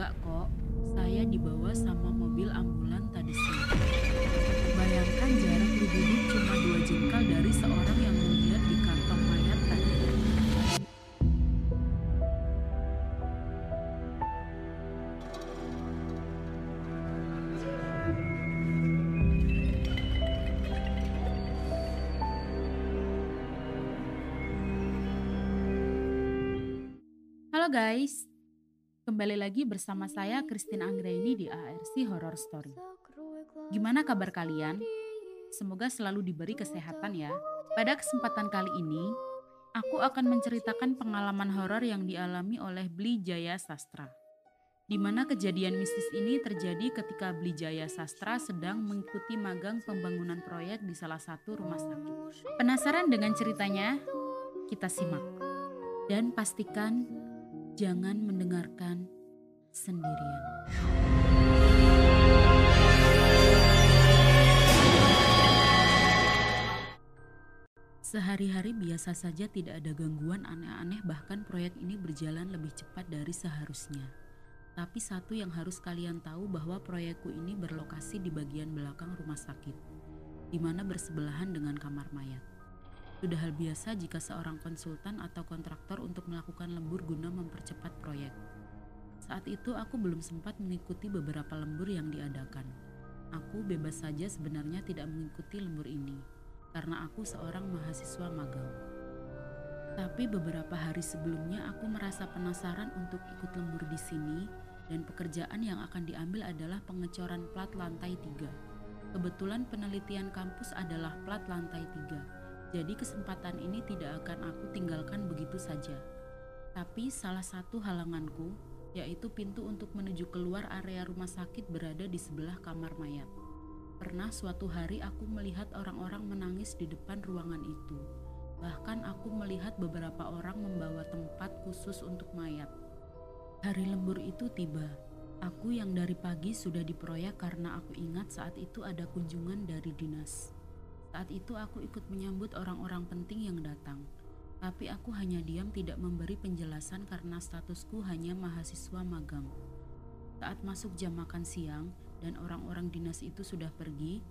Enggak kok, saya dibawa sama mobil ambulan tadi siang. Bayangkan jarak duduk cuma dua jengkal dari seorang yang melihat di kantong mayat tadi. Halo guys, kembali lagi bersama saya Christine Anggraini di ARC Horror Story. Gimana kabar kalian? Semoga selalu diberi kesehatan ya. Pada kesempatan kali ini, aku akan menceritakan pengalaman horor yang dialami oleh Bli Jaya Sastra. Di mana kejadian mistis ini terjadi ketika Bli Jaya Sastra sedang mengikuti magang pembangunan proyek di salah satu rumah sakit. Penasaran dengan ceritanya? Kita simak. Dan pastikan jangan mendengarkan sendirian. Sehari-hari biasa saja tidak ada gangguan aneh-aneh bahkan proyek ini berjalan lebih cepat dari seharusnya. Tapi satu yang harus kalian tahu bahwa proyekku ini berlokasi di bagian belakang rumah sakit, di mana bersebelahan dengan kamar mayat. Sudah hal biasa jika seorang konsultan atau kontraktor untuk melakukan lembur guna mempercepat proyek. Saat itu aku belum sempat mengikuti beberapa lembur yang diadakan. Aku bebas saja sebenarnya tidak mengikuti lembur ini karena aku seorang mahasiswa magang. Tapi beberapa hari sebelumnya aku merasa penasaran untuk ikut lembur di sini dan pekerjaan yang akan diambil adalah pengecoran plat lantai 3. Kebetulan penelitian kampus adalah plat lantai 3 jadi kesempatan ini tidak akan aku tinggalkan begitu saja. Tapi salah satu halanganku yaitu pintu untuk menuju keluar area rumah sakit berada di sebelah kamar mayat. Pernah suatu hari aku melihat orang-orang menangis di depan ruangan itu. Bahkan aku melihat beberapa orang membawa tempat khusus untuk mayat. Hari lembur itu tiba. Aku yang dari pagi sudah diproyek karena aku ingat saat itu ada kunjungan dari dinas. Saat itu aku ikut menyambut orang-orang penting yang datang. Tapi aku hanya diam tidak memberi penjelasan karena statusku hanya mahasiswa magang. Saat masuk jam makan siang dan orang-orang dinas itu sudah pergi,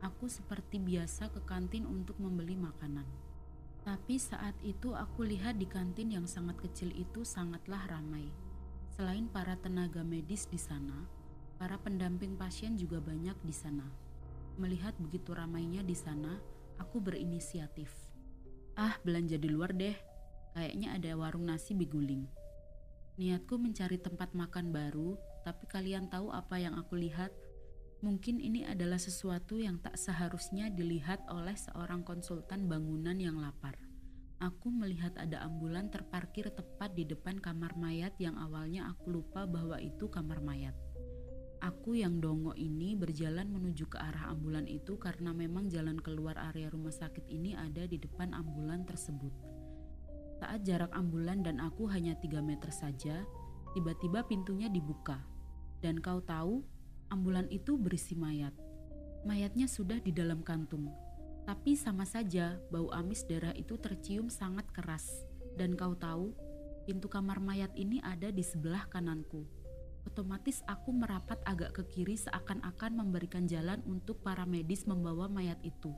aku seperti biasa ke kantin untuk membeli makanan. Tapi saat itu aku lihat di kantin yang sangat kecil itu sangatlah ramai. Selain para tenaga medis di sana, para pendamping pasien juga banyak di sana. Melihat begitu ramainya di sana, aku berinisiatif. Ah, belanja di luar deh. Kayaknya ada warung nasi biguling. Niatku mencari tempat makan baru, tapi kalian tahu apa yang aku lihat? Mungkin ini adalah sesuatu yang tak seharusnya dilihat oleh seorang konsultan bangunan yang lapar. Aku melihat ada ambulan terparkir tepat di depan kamar mayat yang awalnya aku lupa bahwa itu kamar mayat. Aku yang dongo ini berjalan menuju ke arah ambulan itu karena memang jalan keluar area rumah sakit ini ada di depan ambulan tersebut. Saat jarak ambulan dan aku hanya 3 meter saja, tiba-tiba pintunya dibuka. Dan kau tahu, ambulan itu berisi mayat. Mayatnya sudah di dalam kantung. Tapi sama saja, bau amis darah itu tercium sangat keras. Dan kau tahu, pintu kamar mayat ini ada di sebelah kananku Otomatis aku merapat agak ke kiri seakan-akan memberikan jalan untuk para medis membawa mayat itu.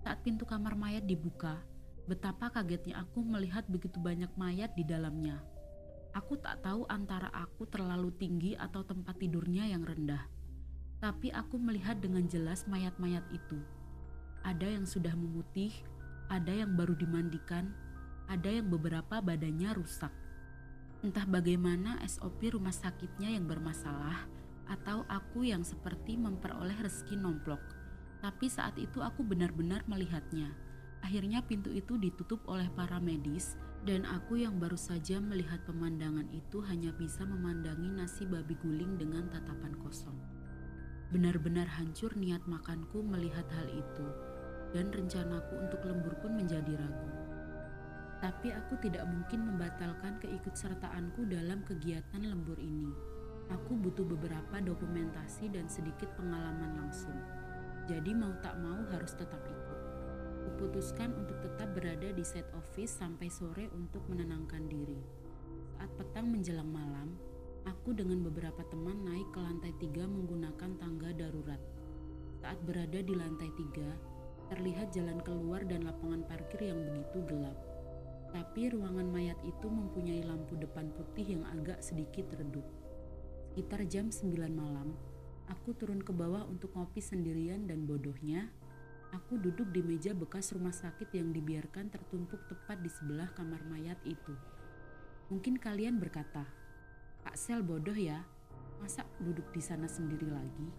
Saat pintu kamar mayat dibuka, betapa kagetnya aku melihat begitu banyak mayat di dalamnya. Aku tak tahu antara aku terlalu tinggi atau tempat tidurnya yang rendah. Tapi aku melihat dengan jelas mayat-mayat itu. Ada yang sudah memutih, ada yang baru dimandikan, ada yang beberapa badannya rusak. Entah bagaimana SOP rumah sakitnya yang bermasalah atau aku yang seperti memperoleh rezeki nomplok. Tapi saat itu aku benar-benar melihatnya. Akhirnya pintu itu ditutup oleh para medis dan aku yang baru saja melihat pemandangan itu hanya bisa memandangi nasi babi guling dengan tatapan kosong. Benar-benar hancur niat makanku melihat hal itu dan rencanaku untuk lembur pun menjadi ragu tapi aku tidak mungkin membatalkan keikutsertaanku dalam kegiatan lembur ini. Aku butuh beberapa dokumentasi dan sedikit pengalaman langsung. Jadi mau tak mau harus tetap ikut. Kuputuskan untuk tetap berada di set office sampai sore untuk menenangkan diri. Saat petang menjelang malam, Aku dengan beberapa teman naik ke lantai tiga menggunakan tangga darurat. Saat berada di lantai tiga, terlihat jalan keluar dan lapangan parkir yang begitu gelap. Tapi ruangan mayat itu mempunyai lampu depan putih yang agak sedikit redup. Sekitar jam 9 malam, aku turun ke bawah untuk ngopi sendirian dan bodohnya, aku duduk di meja bekas rumah sakit yang dibiarkan tertumpuk tepat di sebelah kamar mayat itu. Mungkin kalian berkata, Pak Sel bodoh ya, masa duduk di sana sendiri lagi?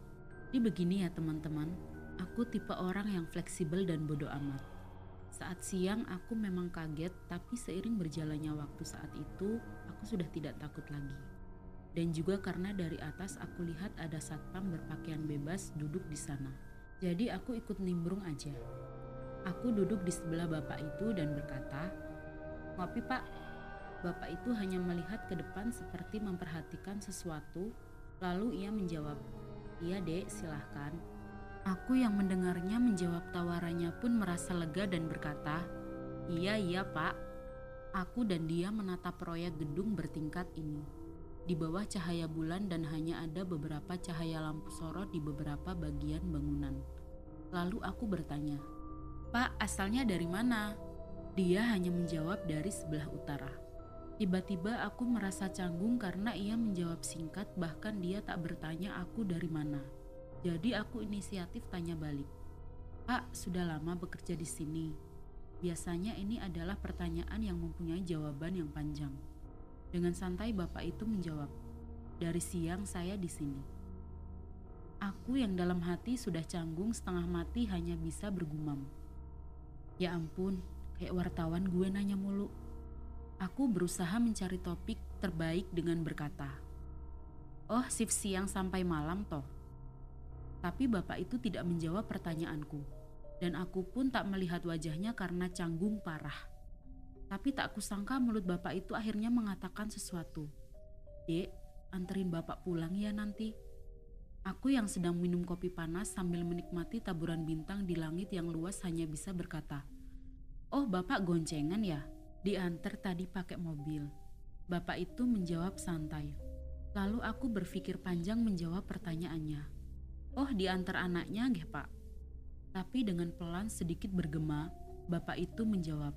Jadi begini ya teman-teman, aku tipe orang yang fleksibel dan bodoh amat. Saat siang aku memang kaget, tapi seiring berjalannya waktu saat itu, aku sudah tidak takut lagi. Dan juga karena dari atas aku lihat ada satpam berpakaian bebas duduk di sana. Jadi aku ikut nimbrung aja. Aku duduk di sebelah bapak itu dan berkata, Ngopi pak, Bapak itu hanya melihat ke depan seperti memperhatikan sesuatu, lalu ia menjawab, Iya dek, silahkan. Aku yang mendengarnya menjawab tawarannya pun merasa lega dan berkata, Iya, iya pak. Aku dan dia menatap proyek gedung bertingkat ini. Di bawah cahaya bulan dan hanya ada beberapa cahaya lampu sorot di beberapa bagian bangunan. Lalu aku bertanya, Pak, asalnya dari mana? Dia hanya menjawab dari sebelah utara. Tiba-tiba aku merasa canggung karena ia menjawab singkat bahkan dia tak bertanya aku dari mana. Jadi aku inisiatif tanya balik. Pak, sudah lama bekerja di sini. Biasanya ini adalah pertanyaan yang mempunyai jawaban yang panjang. Dengan santai bapak itu menjawab, dari siang saya di sini. Aku yang dalam hati sudah canggung setengah mati hanya bisa bergumam. Ya ampun, kayak wartawan gue nanya mulu. Aku berusaha mencari topik terbaik dengan berkata, "Oh, shift siang sampai malam toh." Tapi bapak itu tidak menjawab pertanyaanku, dan aku pun tak melihat wajahnya karena canggung parah. Tapi tak kusangka mulut bapak itu akhirnya mengatakan sesuatu. Dek, anterin bapak pulang ya nanti. Aku yang sedang minum kopi panas sambil menikmati taburan bintang di langit yang luas hanya bisa berkata, Oh bapak goncengan ya? Diantar tadi pakai mobil. Bapak itu menjawab santai. Lalu aku berpikir panjang menjawab pertanyaannya. Oh, diantar anaknya, nggih, Pak. Tapi dengan pelan sedikit bergema, bapak itu menjawab,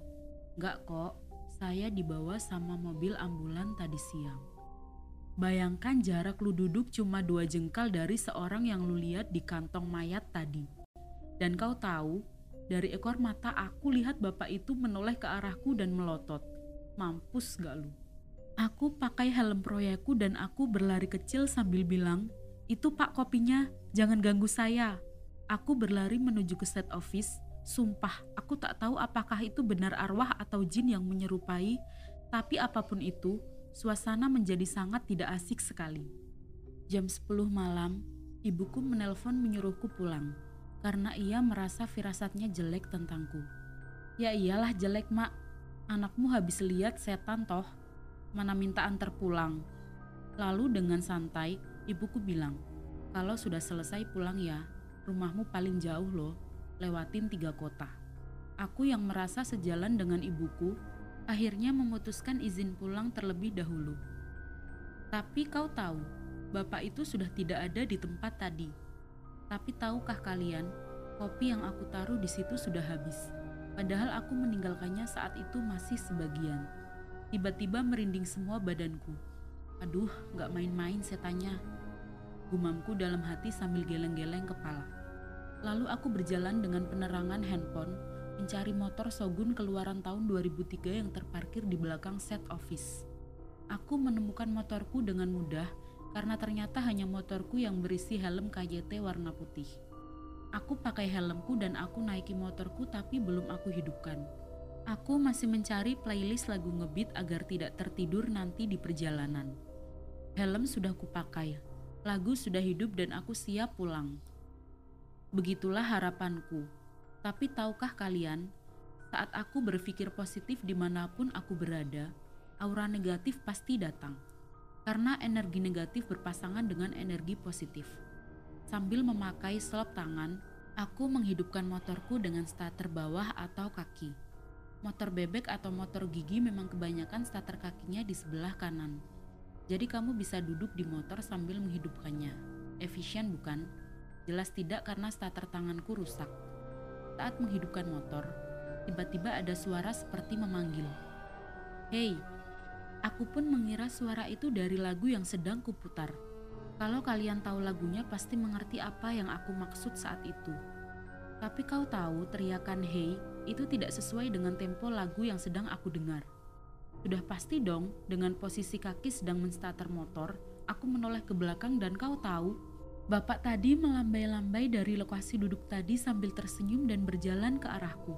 "Enggak kok, saya dibawa sama mobil ambulan tadi siang." Bayangkan jarak lu duduk cuma dua jengkal dari seorang yang lu lihat di kantong mayat tadi. Dan kau tahu, dari ekor mata aku lihat bapak itu menoleh ke arahku dan melotot. Mampus gak lu? Aku pakai helm proyekku dan aku berlari kecil sambil bilang, itu pak kopinya, jangan ganggu saya. Aku berlari menuju ke set office, sumpah aku tak tahu apakah itu benar arwah atau jin yang menyerupai, tapi apa pun itu, suasana menjadi sangat tidak asik sekali. Jam 10 malam, ibuku menelpon menyuruhku pulang karena ia merasa firasatnya jelek tentangku. Ya iyalah jelek mak, anakmu habis lihat setan toh, mana minta antar pulang. Lalu dengan santai, ibuku bilang, kalau sudah selesai pulang ya, rumahmu paling jauh loh, lewatin tiga kota. Aku yang merasa sejalan dengan ibuku, akhirnya memutuskan izin pulang terlebih dahulu. Tapi kau tahu, bapak itu sudah tidak ada di tempat tadi tapi tahukah kalian, kopi yang aku taruh di situ sudah habis. Padahal aku meninggalkannya saat itu masih sebagian. Tiba-tiba merinding semua badanku. Aduh, gak main-main setanya. Gumamku dalam hati sambil geleng-geleng kepala. Lalu aku berjalan dengan penerangan handphone mencari motor Sogun keluaran tahun 2003 yang terparkir di belakang set office. Aku menemukan motorku dengan mudah karena ternyata hanya motorku yang berisi helm KJT warna putih. Aku pakai helmku dan aku naiki motorku tapi belum aku hidupkan. Aku masih mencari playlist lagu ngebeat agar tidak tertidur nanti di perjalanan. Helm sudah kupakai, lagu sudah hidup dan aku siap pulang. Begitulah harapanku. Tapi tahukah kalian, saat aku berpikir positif di mana pun aku berada, aura negatif pasti datang karena energi negatif berpasangan dengan energi positif. Sambil memakai selop tangan, aku menghidupkan motorku dengan starter bawah atau kaki. Motor bebek atau motor gigi memang kebanyakan starter kakinya di sebelah kanan. Jadi kamu bisa duduk di motor sambil menghidupkannya. Efisien bukan? Jelas tidak karena starter tanganku rusak. Saat menghidupkan motor, tiba-tiba ada suara seperti memanggil. Hei, aku pun mengira suara itu dari lagu yang sedang kuputar. Kalau kalian tahu lagunya pasti mengerti apa yang aku maksud saat itu. Tapi kau tahu teriakan hey itu tidak sesuai dengan tempo lagu yang sedang aku dengar. Sudah pasti dong, dengan posisi kaki sedang menstarter motor, aku menoleh ke belakang dan kau tahu, bapak tadi melambai-lambai dari lokasi duduk tadi sambil tersenyum dan berjalan ke arahku.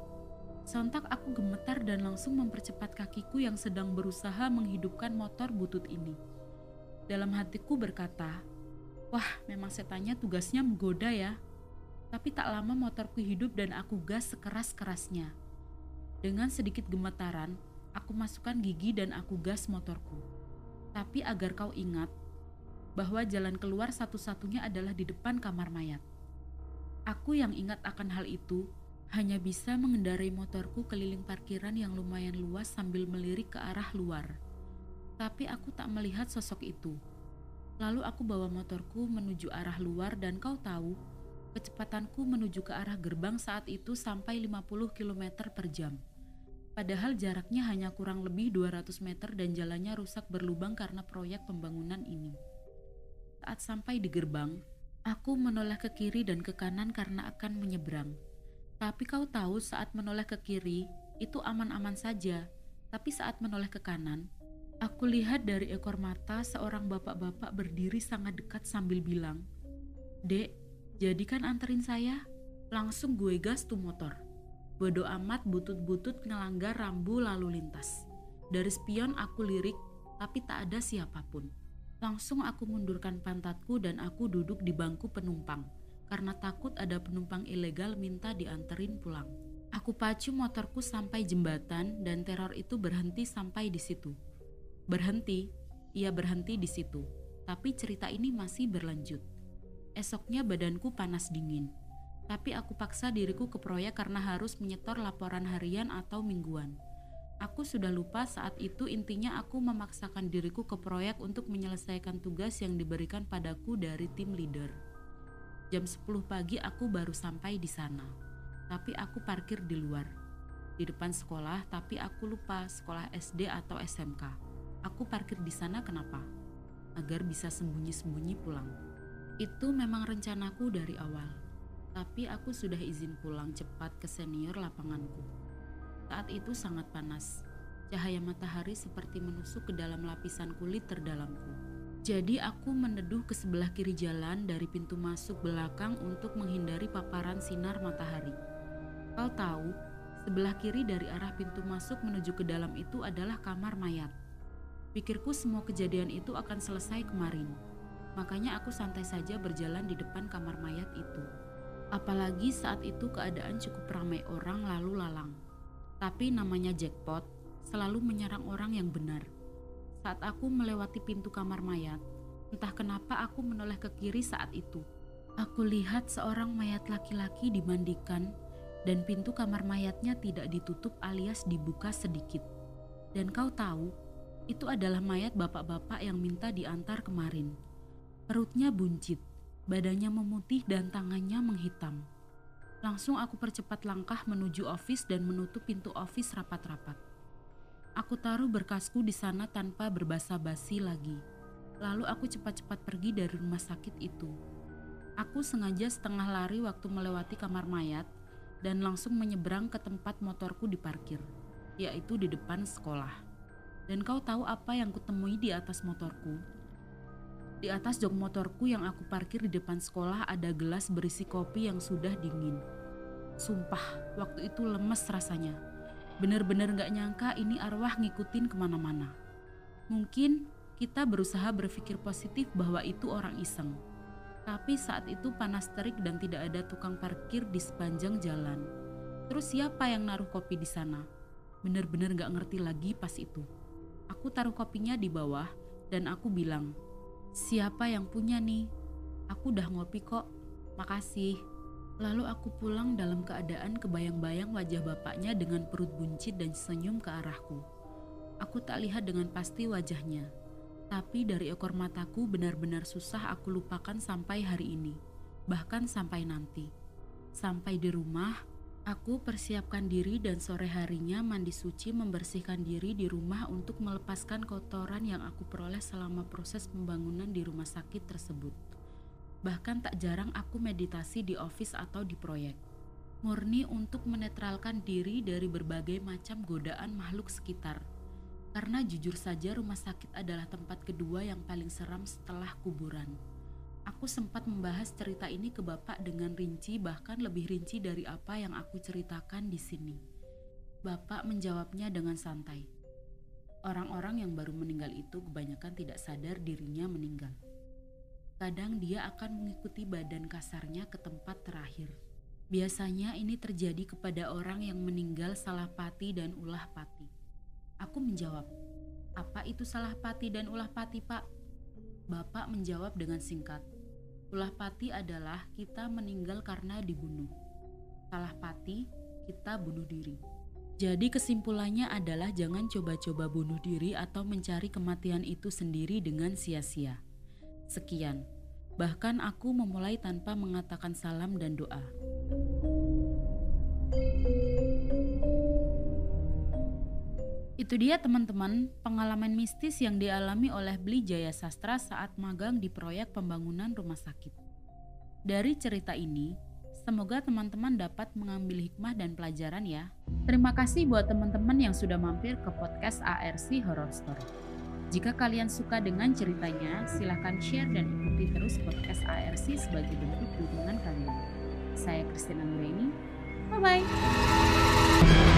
Sontak aku gemetar dan langsung mempercepat kakiku yang sedang berusaha menghidupkan motor butut ini. Dalam hatiku berkata, wah memang setannya tugasnya menggoda ya. Tapi tak lama motorku hidup dan aku gas sekeras-kerasnya. Dengan sedikit gemetaran, aku masukkan gigi dan aku gas motorku. Tapi agar kau ingat bahwa jalan keluar satu-satunya adalah di depan kamar mayat. Aku yang ingat akan hal itu hanya bisa mengendarai motorku keliling parkiran yang lumayan luas sambil melirik ke arah luar. Tapi aku tak melihat sosok itu. Lalu aku bawa motorku menuju arah luar dan kau tahu, Kecepatanku menuju ke arah gerbang saat itu sampai 50 km per jam. Padahal jaraknya hanya kurang lebih 200 meter dan jalannya rusak berlubang karena proyek pembangunan ini. Saat sampai di gerbang, aku menoleh ke kiri dan ke kanan karena akan menyeberang. Tapi kau tahu saat menoleh ke kiri, itu aman-aman saja. Tapi saat menoleh ke kanan, aku lihat dari ekor mata seorang bapak-bapak berdiri sangat dekat sambil bilang, Dek, jadi kan anterin saya, langsung gue gas tuh motor. Bodo amat butut-butut ngelanggar rambu lalu lintas. Dari spion aku lirik, tapi tak ada siapa pun. Langsung aku mundurkan pantatku dan aku duduk di bangku penumpang karena takut ada penumpang ilegal minta dianterin pulang. Aku pacu motorku sampai jembatan dan teror itu berhenti sampai di situ. Berhenti, ia berhenti di situ. Tapi cerita ini masih berlanjut. Esoknya badanku panas dingin. Tapi aku paksa diriku ke proyek karena harus menyetor laporan harian atau mingguan. Aku sudah lupa saat itu intinya aku memaksakan diriku ke proyek untuk menyelesaikan tugas yang diberikan padaku dari tim leader. Jam 10 pagi aku baru sampai di sana. Tapi aku parkir di luar. Di depan sekolah, tapi aku lupa sekolah SD atau SMK. Aku parkir di sana kenapa? Agar bisa sembunyi-sembunyi pulang. Itu memang rencanaku dari awal, tapi aku sudah izin pulang cepat ke senior lapanganku. Saat itu sangat panas, cahaya matahari seperti menusuk ke dalam lapisan kulit terdalamku. Jadi aku meneduh ke sebelah kiri jalan dari pintu masuk belakang untuk menghindari paparan sinar matahari. Kau tahu, sebelah kiri dari arah pintu masuk menuju ke dalam itu adalah kamar mayat. Pikirku semua kejadian itu akan selesai kemarin Makanya aku santai saja berjalan di depan kamar mayat itu. Apalagi saat itu keadaan cukup ramai orang lalu lalang. Tapi namanya jackpot selalu menyerang orang yang benar. Saat aku melewati pintu kamar mayat, entah kenapa aku menoleh ke kiri saat itu. Aku lihat seorang mayat laki-laki dimandikan dan pintu kamar mayatnya tidak ditutup alias dibuka sedikit. Dan kau tahu, itu adalah mayat bapak-bapak yang minta diantar kemarin. Perutnya buncit, badannya memutih dan tangannya menghitam. Langsung aku percepat langkah menuju office dan menutup pintu office rapat-rapat. Aku taruh berkasku di sana tanpa berbasa-basi lagi. Lalu aku cepat-cepat pergi dari rumah sakit itu. Aku sengaja setengah lari waktu melewati kamar mayat dan langsung menyeberang ke tempat motorku diparkir, yaitu di depan sekolah. Dan kau tahu apa yang kutemui di atas motorku? Di atas jok motorku yang aku parkir di depan sekolah ada gelas berisi kopi yang sudah dingin. Sumpah, waktu itu lemes rasanya. Bener-bener gak nyangka ini arwah ngikutin ke mana-mana. Mungkin kita berusaha berpikir positif bahwa itu orang iseng. Tapi saat itu panas terik dan tidak ada tukang parkir di sepanjang jalan. Terus siapa yang naruh kopi di sana? Bener-bener gak ngerti lagi pas itu. Aku taruh kopinya di bawah dan aku bilang, Siapa yang punya nih? Aku udah ngopi kok. Makasih. Lalu aku pulang dalam keadaan kebayang-bayang wajah bapaknya dengan perut buncit dan senyum ke arahku. Aku tak lihat dengan pasti wajahnya. Tapi dari ekor mataku benar-benar susah aku lupakan sampai hari ini, bahkan sampai nanti. Sampai di rumah, aku persiapkan diri dan sore harinya mandi suci membersihkan diri di rumah untuk melepaskan kotoran yang aku peroleh selama proses pembangunan di rumah sakit tersebut. Bahkan tak jarang aku meditasi di office atau di proyek. Murni untuk menetralkan diri dari berbagai macam godaan makhluk sekitar karena jujur saja rumah sakit adalah tempat kedua yang paling seram setelah kuburan. Aku sempat membahas cerita ini ke Bapak dengan rinci bahkan lebih rinci dari apa yang aku ceritakan di sini. Bapak menjawabnya dengan santai. Orang-orang yang baru meninggal itu kebanyakan tidak sadar dirinya meninggal. Kadang dia akan mengikuti badan kasarnya ke tempat terakhir. Biasanya ini terjadi kepada orang yang meninggal salah pati dan ulah pati. Aku menjawab, apa itu salah pati dan ulah pati pak? Bapak menjawab dengan singkat, ulah pati adalah kita meninggal karena dibunuh. Salah pati, kita bunuh diri. Jadi kesimpulannya adalah jangan coba-coba bunuh diri atau mencari kematian itu sendiri dengan sia-sia. Sekian. Bahkan aku memulai tanpa mengatakan salam dan doa. Itu dia teman-teman pengalaman mistis yang dialami oleh Beli Jaya Sastra saat magang di proyek pembangunan rumah sakit. Dari cerita ini, semoga teman-teman dapat mengambil hikmah dan pelajaran ya. Terima kasih buat teman-teman yang sudah mampir ke podcast ARC Horror Story. Jika kalian suka dengan ceritanya, silahkan share dan ikuti terus podcast ARC sebagai bentuk dukungan kalian. Saya Christina Nureni. Bye-bye.